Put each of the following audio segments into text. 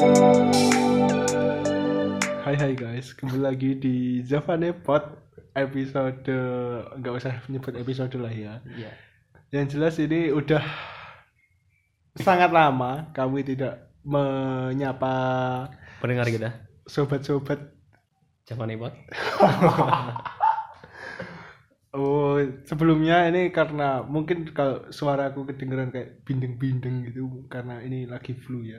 Hai hai guys, kembali lagi di Javane Pod episode nggak usah nyebut episode lah ya. Iya. Yang jelas ini udah sangat lama kami tidak menyapa Pendengar kita. sobat-sobat. Jaman Ipot. Oh, sebelumnya ini karena mungkin kalau suaraku kedengeran kayak bindeng-bindeng gitu karena ini lagi flu ya.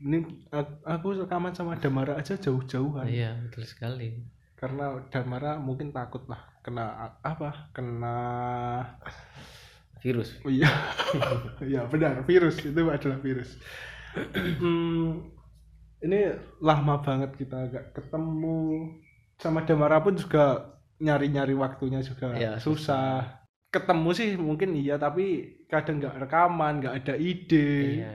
Ini a- aku rekaman sama Damara aja jauh-jauhan. Iya, betul sekali. karena Damara mungkin takut lah kena apa kena Virus. oh iya iya benar virus itu adalah virus Hmm, ini lama banget kita gak ketemu sama Damara pun juga nyari-nyari waktunya juga Iya, susah ketemu sih mungkin iya tapi kadang nggak rekaman nggak ada ide Iya.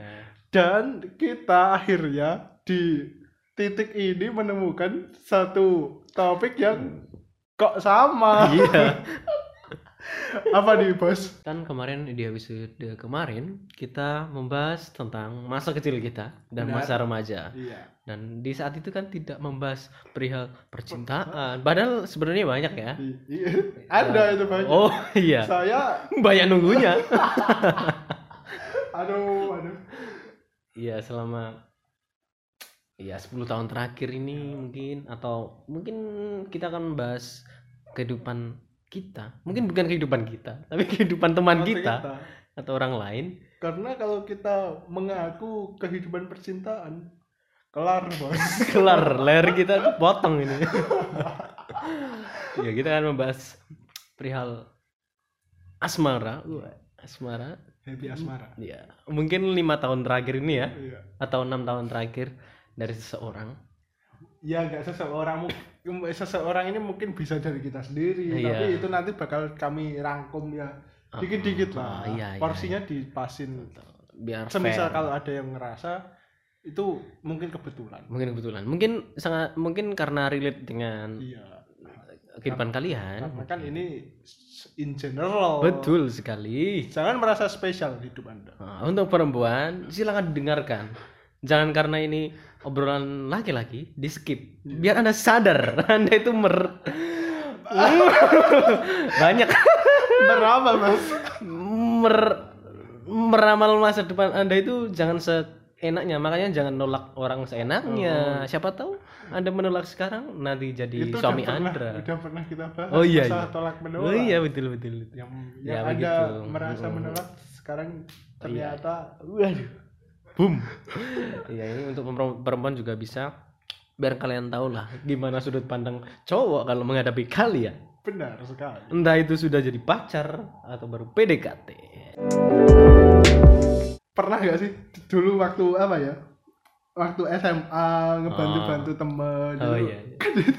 Dan kita akhirnya di titik ini menemukan satu topik yang kok sama. Iya. Apa nih bos? Kan kemarin di episode kemarin kita membahas tentang masa kecil kita dan Benar. masa remaja. Iya. Dan di saat itu kan tidak membahas perihal percintaan. Padahal sebenarnya banyak ya. Iya. Ada itu banyak. Oh iya. Saya, Banyak nunggunya. aduh, aduh. Iya selama ya 10 tahun terakhir ini mungkin atau mungkin kita akan bahas kehidupan kita. Mungkin bukan kehidupan kita tapi kehidupan teman Masa kita atau orang lain. Karena kalau kita mengaku kehidupan percintaan, kelar bos. kelar leher kita tuh potong ini. Ya kita akan membahas perihal asmara. Asmara Happy asmara. ya mungkin lima tahun terakhir ini ya Iya. atau enam tahun terakhir dari seseorang Ya nggak seseorang seseorang ini mungkin bisa dari kita sendiri, Iya. tapi itu nanti bakal kami rangkum ya dikit-dikit lah. Ah, iya, iya, Porsinya dipasin. biar Semisal fair. kalau ada yang ngerasa itu mungkin kebetulan. mungkin kebetulan mungkin sangat mungkin karena relate dengan Iya. Kehidupan kalian. Karena kan ini in general. betul sekali. Jangan merasa spesial hidup Anda. Nah, untuk perempuan silakan dengarkan. Jangan karena ini obrolan laki-laki di skip. Biar anda sadar anda itu mer banyak. Berapa, Mas? mer meramal masa depan anda itu jangan seenaknya makanya jangan nolak orang seenaknya siapa tahu anda menolak sekarang nanti jadi itu suami udah pernah, anda udah pernah kita bahas Oh, iya, iya. tolak menolak. oh iya betul betul. Yang Ya, yang Anda begitu. merasa menolak sekarang iya. ternyata waduh. boom ya ini untuk perempuan- perempuan juga bisa biar kalian tahu lah gimana sudut pandang cowok kalau menghadapi kalian Benar sekali. entah itu sudah jadi pacar atau baru PDKT pernah gak sih dulu waktu apa ya? Waktu SMA ngebantu-bantu temen oh dulu. iya, iya.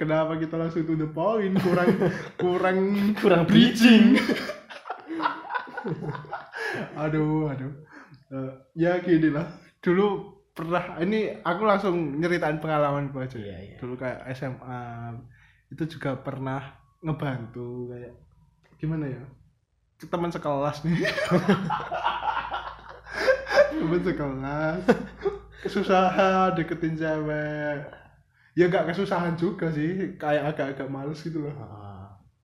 kenapa kita langsung to the point? Kurang kurang kurang bridging. aduh aduh. Eh, ya gini lah. Dulu pernah ini aku langsung nyeritain pengalaman aja. Iya, iya. dulu kayak SMA itu juga pernah ngebantu kayak gimana ya teman sekelas nih. Teman sekelas. Kesusahan deketin cewek. Ya gak kesusahan juga sih. Kayak agak-agak males gitu loh.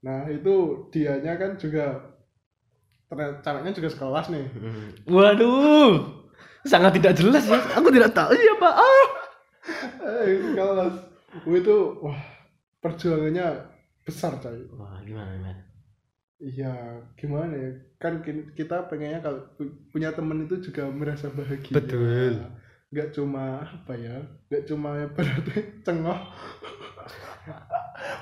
Nah itu dianya kan juga ceweknya juga sekelas nih. Waduh. Sangat tidak jelas ya. Aku tidak tahu siapa ah. Eh sekelas. Itu wah perjuangannya besar coy. Wah gimana gimana iya gimana ya? Kan kita pengennya kalau pu- punya temen itu juga merasa bahagia. Betul. nggak cuma apa ya nggak cuma berarti cengok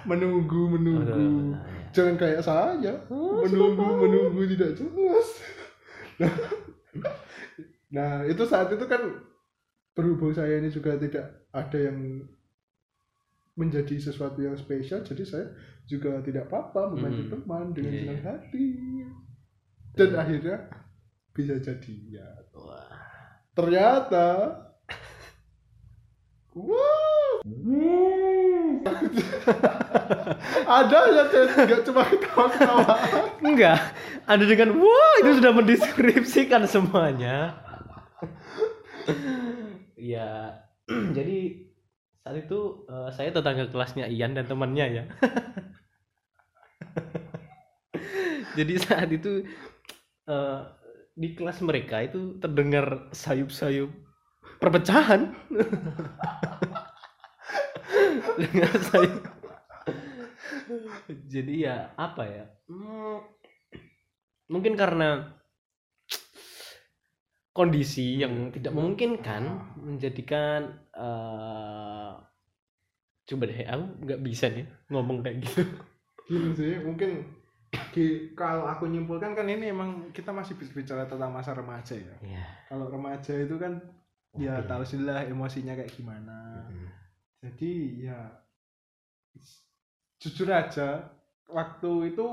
menunggu menunggu. Ya. jangan kayak saya. Oh, menunggu menunggu tidak jelas. Nah, nah itu saat itu kan berhubung saya ini juga tidak ada yang menjadi sesuatu yang spesial jadi saya juga tidak apa-apa membantu Hmm. teman dengan Iya, senang iya. hati dan akhirnya bisa jadian Wah. ternyata wow ada ya nggak cuma ketawa-ketawa enggak ada dengan wah itu sudah mendeskripsikan semuanya ya jadi saat itu uh, saya tetangga kelasnya Ian dan temannya ya. Jadi saat itu uh, di kelas mereka itu terdengar sayup-sayup perpecahan. Dengan sayup. Jadi ya apa ya? Hmm, mungkin karena kondisi yang tidak memungkinkan menjadikan uh, coba deh aku nggak bisa nih ngomong kayak gitu gitu sih mungkin di, kalau aku nyimpulkan kan ini emang kita masih bicara tentang masa remaja ya yeah. kalau remaja itu kan okay. ya tahu sih lah emosinya kayak gimana mm. jadi ya jujur aja waktu itu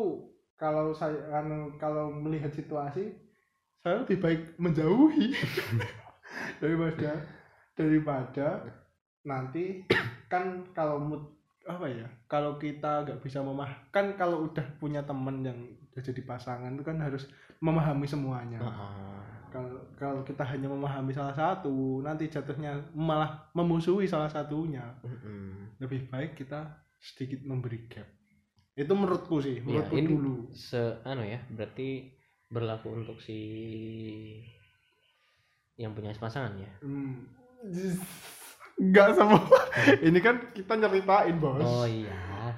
kalau saya kalau melihat situasi saya lebih baik menjauhi. Daripada daripada nanti kan kalau mood apa ya kalau kita nggak bisa memah kan kalau udah punya temen yang udah jadi pasangan itu kan harus memahami semuanya. Kalau kalau kita hanya memahami salah satu nanti jatuhnya malah memusuhi salah satunya. Lebih baik kita sedikit memberi gap. Itu menurutku sih iya, menurutku ya, dulu. se anu ya berarti berlaku untuk si yang punya pasangan ya hmm. Enggak semua. Ini kan kita nyeritain, Bos. Oh iya.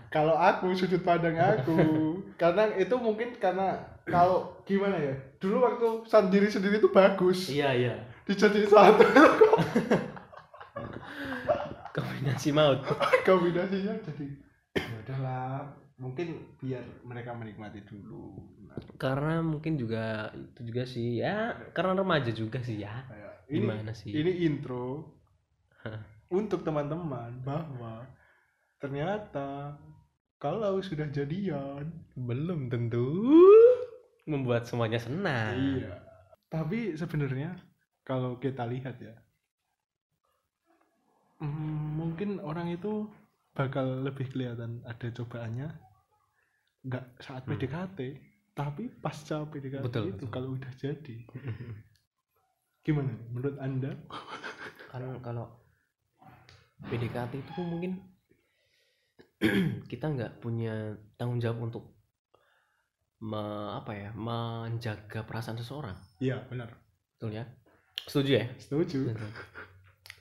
Kalau aku sudut pandang aku, karena itu mungkin karena kalau gimana ya? Dulu waktu sendiri sendiri itu bagus. Iya, iya. Dijadi satu. Kombinasi maut. Kombinasinya jadi ya udahlah mungkin biar mereka menikmati dulu. Karena mungkin juga itu juga sih ya karena remaja juga sih ya. Ini, gimana sih? ini intro untuk teman-teman bahwa ternyata kalau sudah jadian belum tentu membuat semuanya senang. Iya. Tapi sebenarnya kalau kita lihat ya hmm, mungkin orang itu bakal lebih kelihatan ada cobaannya nggak saat hmm. PDKT tapi pasca PDKT betul, itu betul. kalau udah jadi. Gimana menurut anda? Kan kalau PDKT itu mungkin kita nggak punya tanggung jawab untuk me, apa ya menjaga perasaan seseorang. Iya benar. Betul ya? Setuju ya? Setuju.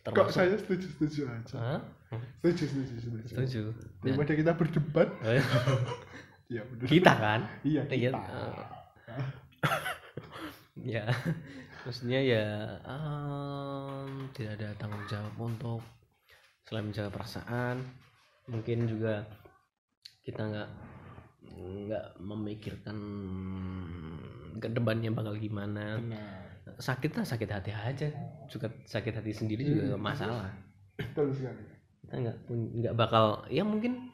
Termasuk... kok saya setuju setuju aja? Hah? setuju setuju setuju. Setuju. Daripada kita berdebat iya. Iya. Kita kan? Iya kita. Uh, ya, maksudnya ya um, tidak ada tanggung jawab untuk selain menjaga perasaan, mungkin juga kita nggak nggak memikirkan ke depannya bakal gimana. Benar. Sakit lah sakit hati aja, juga sakit hati sendiri juga hmm. masalah. Betul sekali. Kita nggak nggak bakal ya mungkin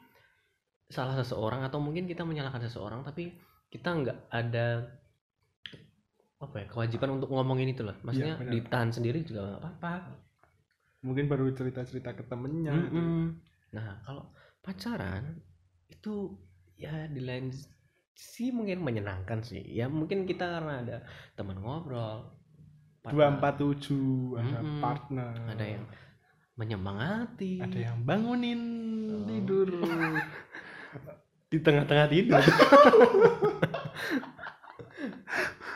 salah seseorang atau mungkin kita menyalahkan seseorang tapi kita nggak ada apa ya kewajiban untuk ngomongin itu loh maksudnya ya, ditahan sendiri juga nggak apa-apa. Mungkin baru cerita-cerita ke temennya mm -hmm. nah kalau pacaran itu ya di lain sih mungkin menyenangkan sih. Ya mungkin kita karena ada teman ngobrol dua empat tujuh ada mm -hmm. partner. Ada yang menyemangati. Ada yang bangunin oh. tidur di tengah-tengah tidur.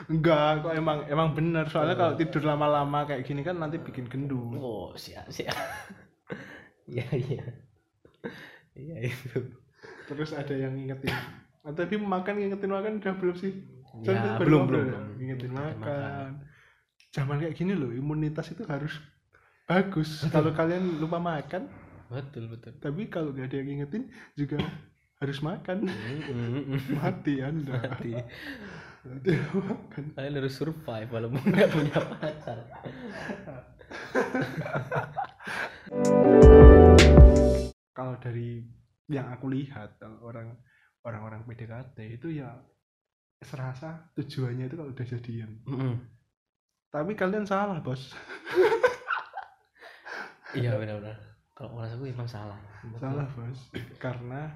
Enggak kok emang emang bener. Soalnya kalau tidur lama-lama kayak gini kan nanti bikin gendut. Oh siap siap. Iya iya. Iya itu. Terus ada yang ngingetin. Nah, tapi makan ngingetin makan udah belum sih? Ya, belum belum, belum. ngingetin makan. makan. Zaman kayak gini loh imunitas itu harus bagus. Kalau kalian lupa makan betul betul. tapi kalau gak ada yang ngingetin juga harus makan. Mati anda. Mati. Mati. Makan. Kalian harus survive walaupun nggak punya pacar. Kalau dari yang aku lihat orang orang-orang PDKT itu ya serasa tujuannya itu kalau udah jadian. Mm -hmm. tapi kalian salah bos. Iya benar-benar. Kalau orang aku emang salah. Salah bos. Karena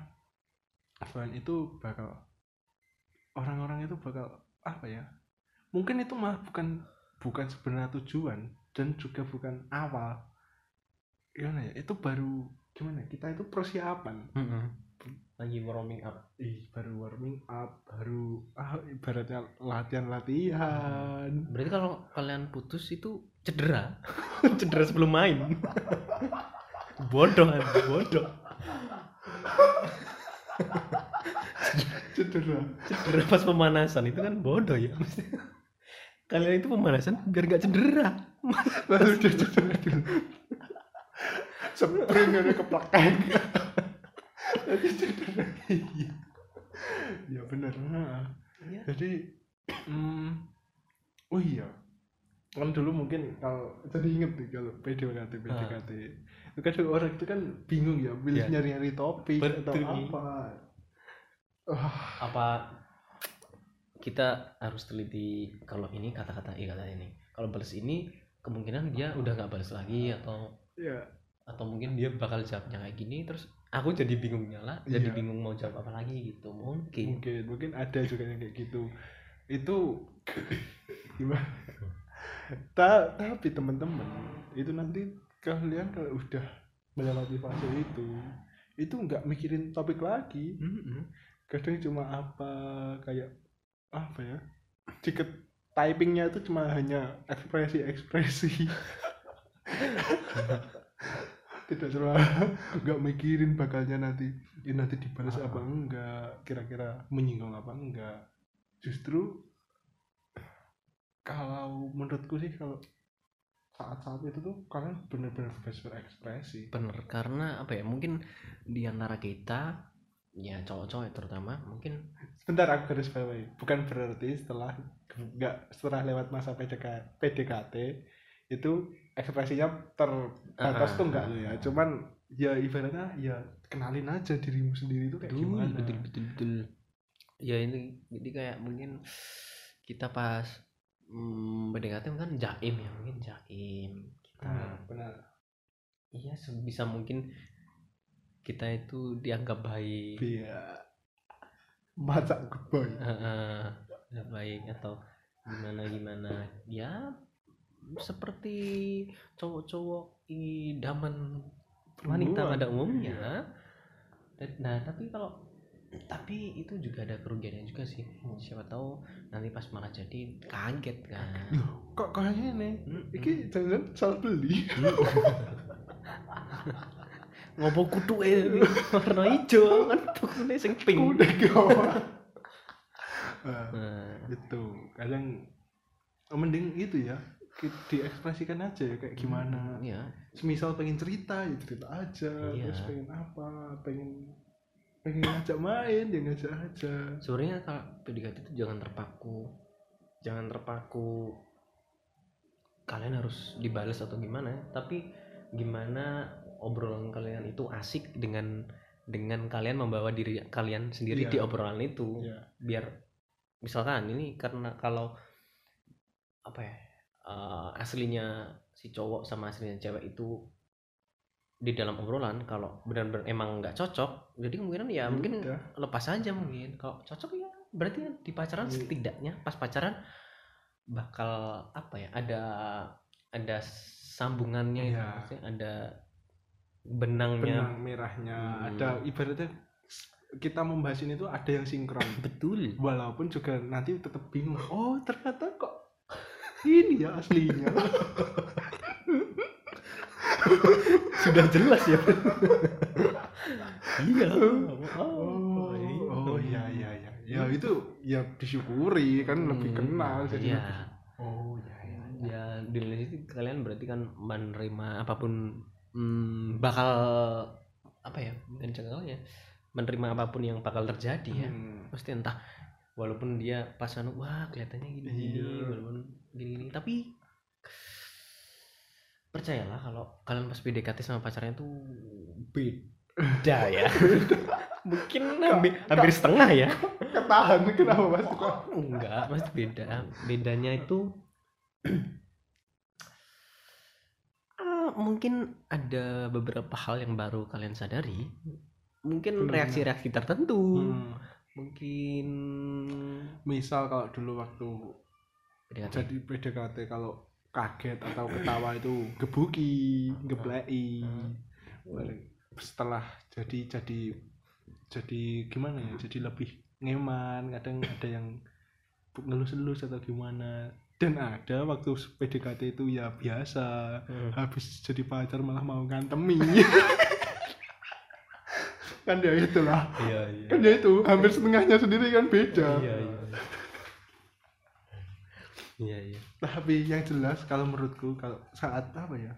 selain itu bakal orang-orang itu bakal apa ya mungkin itu malah bukan bukan sebenarnya tujuan dan juga bukan awal. Gimana ya itu baru gimana kita itu persiapan. Lagi warming up. Ih baru warming up baru ah, ibaratnya latihan latihan berarti kalau kalian putus itu cedera. Cedera sebelum main. Bodoh bodoh cedera. Cedera pas pemanasan itu kan bodoh ya. Kalian itu pemanasan biar gak cedera. Lalu dia cedera dulu. Spring ada keplakang jadi cedera. Ya benar. Nah. Iya. jadi hmm, oh iya. Kan dulu mungkin kalau jadi inget nih kalau PDKT PDKT itu kan orang itu kan bingung ya pilih Iya. nyari-nyari topik atau Betul. apa. Wah, apa kita harus teliti kalau ini kata-kata iya kata ini. Kalau balas ini kemungkinan dia udah nggak balas lagi atau ya atau mungkin dia bakal jawabnya kayak gini terus aku jadi bingung nyala jadi Iya. bingung mau jawab apa lagi gitu. Mungkin. Mungkin mungkin ada juga yang kayak gitu. Itu gimana? Ta- tapi teman-teman itu nanti kalian kalau udah melewati fase itu itu nggak mikirin topik lagi. Kadang cuma apa kayak apa ya tiket typingnya itu cuma hanya ekspresi ekspresi tidak cuma nggak mikirin bakalnya nanti ini nanti dibalas Ah. apa enggak kira-kira menyinggung apa enggak. Justru kalau menurutku sih kalau saat-saat itu tuh kalian benar-benar bebas berekspresi bener karena apa ya mungkin di antara kita ya cowok-cowok terutama mungkin Sebentar aku garis bawahi. Bukan berarti setelah nggak setelah lewat masa PDK, PDKT itu ekspresinya terbatas Ah, tuh enggak ah, ya. ah. Cuman ya ibaratnya ya kenalin aja dirimu sendiri itu kayak betul gimana. betul betul betul ya ini jadi kayak mungkin kita pas hmm, PDKT kan jaim ya mungkin jaim. Kita Hmm, benar. iya sebisa mungkin kita itu dianggap baik. Iya. Macak good dianggap baik atau gimana gimana. Ya seperti cowok-cowok idaman wanita pada umumnya. Dan- nah tapi kalau tapi itu juga ada kerugiannya juga sih Hmm. siapa tahu nanti pas malah jadi kaget kan Loh, kok kayaknya nih? Mm-mm. Iki jangan salah beli. ngopo kutu eh warna hijau kan tukune sing pink gawat. Nah, nah, itu kadang mending itu ya diekspresikan aja ya kayak gimana ya semisal pengen cerita ya cerita aja Iya. terus pengen apa pengen pengen ngajak main ya ngajak aja sebenarnya kalau PDKT itu jangan terpaku jangan terpaku kalian harus dibalas atau gimana tapi gimana obrolan kalian itu asik dengan dengan kalian membawa diri kalian sendiri Iya. di obrolan itu Iya. biar misalkan ini karena kalau apa ya eh, aslinya si cowok sama aslinya cewek itu di dalam obrolan kalau benar-benar emang nggak cocok jadi kemungkinan ya mungkin Udah. lepas aja mungkin kalau cocok ya berarti di pacaran Iya. setidaknya pas pacaran bakal apa ya ada ada sambungannya itu Iya. ada benangnya benang merahnya Hmm. ada ibaratnya kita membahas ini tuh ada yang sinkron betul walaupun juga nanti tetap bingung oh ternyata kok ini ya aslinya sudah jelas ya. Iya. Oh, oh iya iya. Iya ya itu ya disyukuri kan lebih Hmm, kenal jadi iya. lebih- oh iya iya ya di itu kalian berarti kan menerima apa pun hmm, bakal apa ya bukan ya menerima apa pun yang bakal terjadi ya. Hmm. pasti entah walaupun dia pas anu wah kelihatannya gini gini Iya. walaupun gini gini tapi percayalah kalau kalian pas PDKT sama pacarnya tuh beda ya. Mungkin hampir, hampir setengah ya. Ketahan kenapa mas? Enggak pasti beda. Bedanya itu Ah, mungkin ada beberapa hal yang baru kalian sadari. Mungkin Benar. reaksi-reaksi tertentu. Hmm. mungkin misal kalau dulu waktu PDKT jadi PDKT kalau kaget atau ketawa itu gebuki gebleki setelah jadi jadi jadi gimana ya jadi lebih ngeman. Kadang ada yang ngelus-elus atau gimana. Dan ada waktu PDKT itu ya biasa. Hmm. habis jadi pacar malah mau ngantemi. Kan ya itulah. Iya iya. Kan ya itu hampir setengahnya sendiri kan beda. Iya iya iya iya. Tapi yang jelas kalau menurutku kalau saat apa ya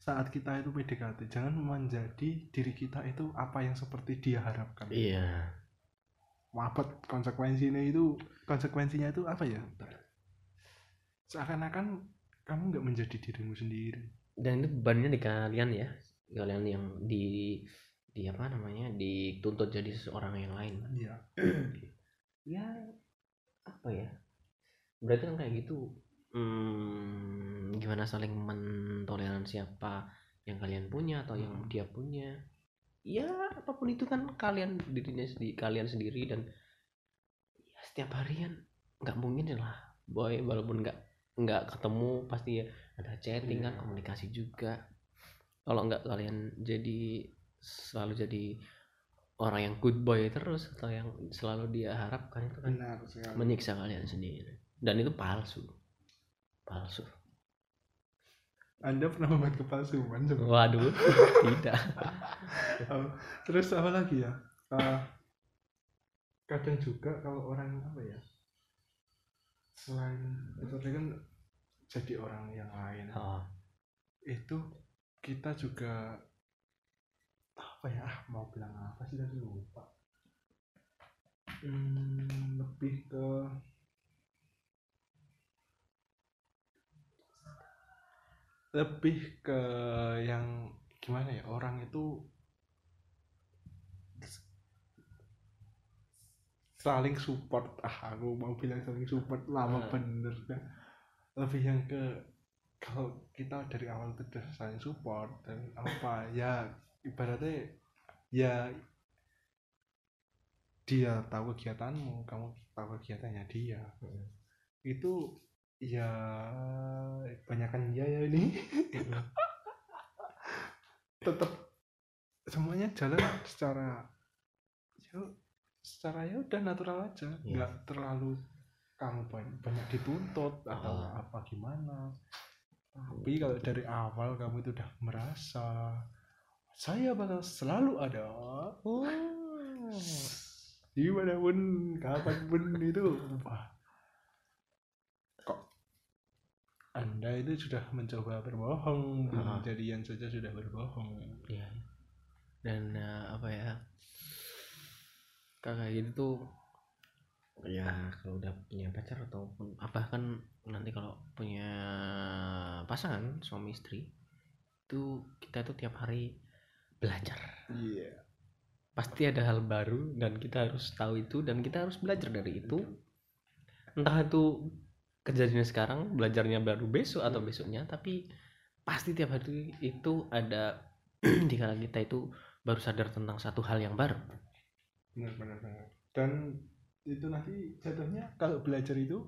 saat kita itu PDKT jangan menjadi diri kita itu apa yang seperti dia harapkan. Iya. Wabet konsekuensinya itu konsekuensinya itu apa ya? Seakan-akan kamu nggak menjadi dirimu sendiri. Dan itu bebannya di kalian ya. Kalian yang di di apa namanya dituntut jadi seseorang yang lain. Iya. Ya apa ya berarti kan kayak gitu. Hmm, gimana saling mentoleransi apa yang kalian punya atau yang Hmm. dia punya? Ya apa pun itu kan kalian dirinya sendiri kalian sendiri dan ya setiap harian nggak mungkin lah. Boy walaupun nggak nggak ketemu pasti ya ada chatting kan Iya. komunikasi juga. Kalau nggak kalian jadi selalu jadi orang yang good boy terus atau yang selalu dia harapkan itu kan benar sekali. menyiksa kalian sendiri dan itu palsu. Palsu. Anda pernah membuat kepalsuan coba? Waduh tidak. Oh, terus apa lagi ya? Eh, kadang juga kalau orang apa ya? Selain itu kan jadi orang yang lain. Oh, itu kita juga apa ya? Ah, mau bilang apa sih? Tadi lupa. Hmm, lebih ke lebih ke yang gimana ya orang itu saling support ah aku mau bilang saling support lama Ah. bener kan lebih yang ke kalau kita dari awal itu udah saling support dan apa ya ibaratnya ya dia tahu kegiatanmu kamu tahu kegiatannya dia Hmm. itu ya banyakan dia ya ini. Tetap semuanya jalan secara ya secara ya udah natural aja. Iya. nggak terlalu kamu banyak, banyak dituntut atau Ah. apa gimana. Tapi kalau dari awal kamu itu udah merasa saya bakal selalu ada. Di mana pun kapan pun itu wah kok anda itu sudah mencoba berbohong belum Ah. jadian saja sudah berbohong. Iya. Dan eh, apa ya kakak gitu tuh ya kalau udah punya pacar ataupun apa kan nanti kalau punya pasangan suami istri itu kita tuh tiap hari belajar. Iya. Pasti ada hal baru dan kita harus tahu itu dan kita harus belajar dari itu. Entah itu kejadiannya sekarang belajarnya baru besok atau besoknya tapi pasti tiap hari itu ada di kala kita itu baru sadar tentang satu hal yang baru. Benar benar benar. Dan itu nanti jatuhnya kalau belajar itu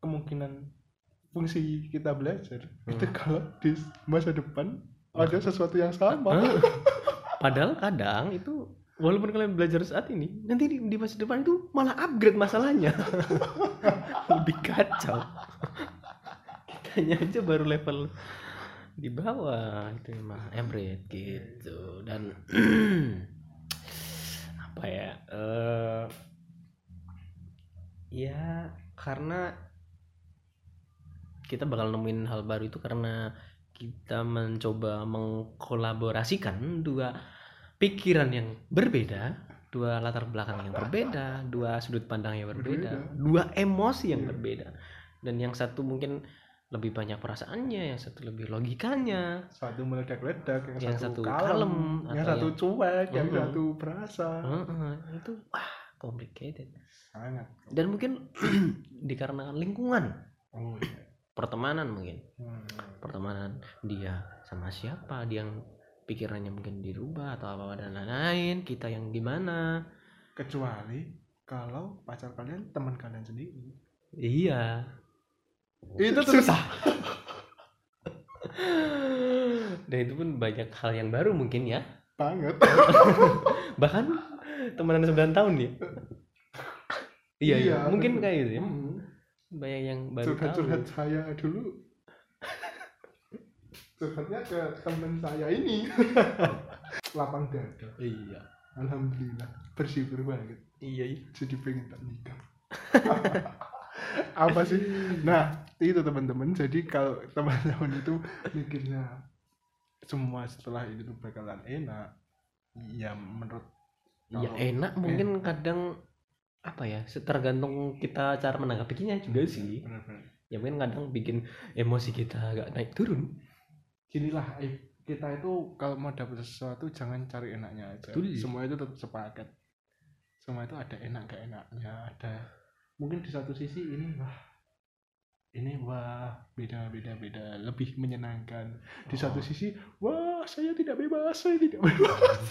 kemungkinan fungsi kita belajar. Itu Hmm. kalau di masa depan ada sesuatu yang sama. Padahal kadang itu walaupun kalian belajar saat ini nanti di, di masa depan itu malah upgrade masalahnya. Lebih kacau. Kitanya aja baru level di bawah. Itu mah upgrade gitu. Dan apa ya eh ya karena kita bakal nemuin hal baru itu karena kita mencoba mengkolaborasikan dua pikiran yang berbeda, dua latar belakang yang berbeda, dua sudut pandang yang berbeda, Berbeda. dua emosi yang Iya. berbeda. Dan yang satu mungkin lebih banyak perasaannya, yang satu lebih logikanya. satu meledak-ledak yang, Yang satu, satu kalem, kalem, yang satu yang- cuek yang satu berasa Heeh, itu wah complicated. sangat Dan mungkin dikarenakan lingkungan, oh iya pertemanan mungkin. Hmm. pertemanan dia sama siapa dia yang pikirannya mungkin dirubah atau apa dan lain-lain kita yang gimana? Kecuali kalau pacar kalian teman kalian sendiri. Iya. Itu susah. Dan itu pun banyak hal yang baru mungkin ya. Banget. Bahkan temenan 9 tahun ya. Iya, iya, Iya, mungkin kayak gitu ya. Hmm. banyak yang baru tahu. curhat-curhat saya dulu curhatnya ke temen saya ini. Lapang dada. Iya. Alhamdulillah bersyukur banget. Iya iya. jadi pengen tak nikah. Apa sih? Nah itu teman-teman. Jadi kalau teman-teman itu mikirnya semua setelah itu tuh bakalan enak ya menurut ya enak mungkin kadang apa ya tergantung kita cara menanggapinya juga sih. benar-benar. Ya mungkin kadang bikin emosi kita agak naik turun ginilah eh, kita itu kalau mau dapat sesuatu jangan cari enaknya aja Betul. semua itu tetap sepaket semua itu ada enak gak enaknya ada mungkin di satu sisi ini wah ini wah beda beda beda lebih menyenangkan di Oh. satu sisi wah saya tidak bebas saya tidak bebas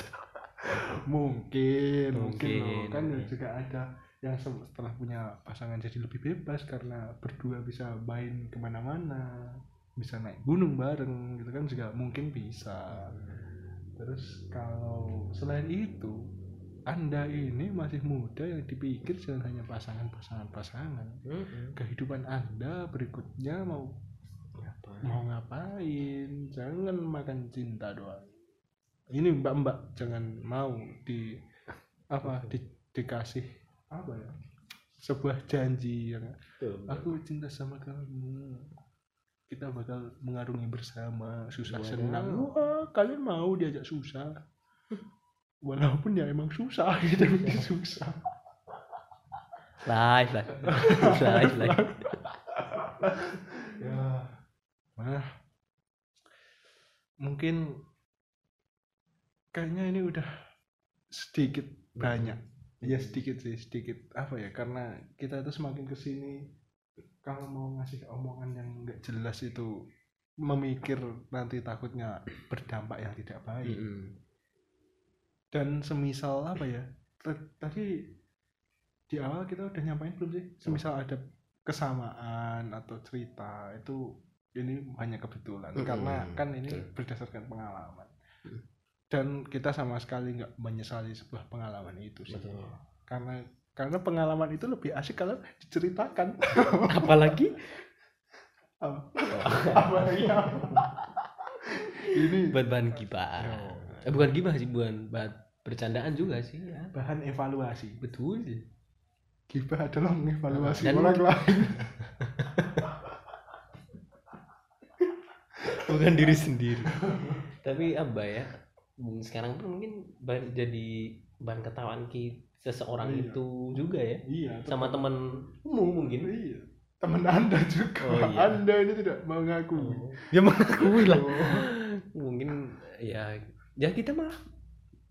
mungkin mungkin loh. Mungkin, kan mungkin. juga ada yang se- setelah punya pasangan jadi lebih bebas karena berdua bisa main ke mana-mana bisa naik gunung bareng gitu kan juga mungkin bisa. Terus kalau selain itu anda ini masih muda yang dipikir jangan hanya pasangan-pasangan pasangan kehidupan anda berikutnya mau mau ngapain? Jangan makan cinta doang. Ini mbak-mbak jangan mau di apa di, dikasih apa ya? Sebuah janji yang aku cinta sama kamu kita bakal mengarungi bersama. Susah Waduh. senang. Wah kalian mau diajak susah? Walaupun ya emang susah gitu bikin susah. Live live live live ya nah mungkin kayaknya ini udah sedikit banyak. Ya sedikit sih sedikit. Apa ya? Karena kita itu semakin ke sini kalau mau ngasih omongan yang nggak jelas itu memikir nanti takutnya berdampak yang tidak baik Mm-mm. dan semisal apa ya tadi di awal kita udah nyampain belum sih semisal ada kesamaan atau cerita itu ini hanya kebetulan Mm-mm. karena kan ini berdasarkan pengalaman Mm. dan kita sama sekali nggak menyesali sebuah pengalaman itu sih Betul. karena karena pengalaman itu lebih asik kalau diceritakan. Apalagi? Apa? Apalagi apa? ini. Buat bahan gibah. Eh, bukan gibah sih bukan buat bercandaan juga sih ya. Bahan evaluasi. Betul Gibah adalah mengevaluasi Dan- orang lain. Bukan diri sendiri. Tapi apa ya sekarang pun mungkin bahan- jadi bahan ketawaan ki seseorang Iya. itu juga ya iya sama temenmu mungkin Iya. Teman Anda juga. Oh, iya. Anda ini tidak mengakui. ya mengakui lah Oh. mungkin ya ya kita malah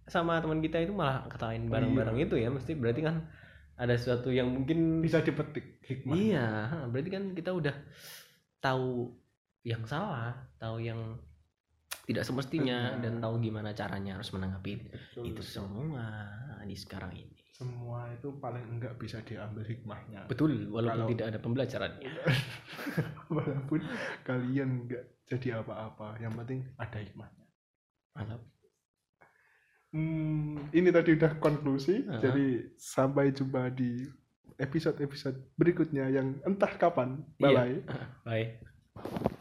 sama teman kita itu malah ketawain bareng-bareng itu ya mesti berarti kan ada sesuatu yang mungkin Bisa dipetik hikmah. iya berarti kan kita udah tahu yang salah tahu yang tidak semestinya Benar. dan tahu gimana caranya harus menanggapi Betul, itu betul. semua di sekarang ini Semua itu paling enggak bisa diambil hikmahnya. betul walaupun Kalau- tidak ada pembelajarannya Walaupun kalian enggak jadi apa-apa, yang penting ada hikmahnya. mantap Hmm, ini tadi udah konklusi. Aha. Jadi sampai jumpa di episode-episode berikutnya yang entah kapan. Iya. Bye bye. bye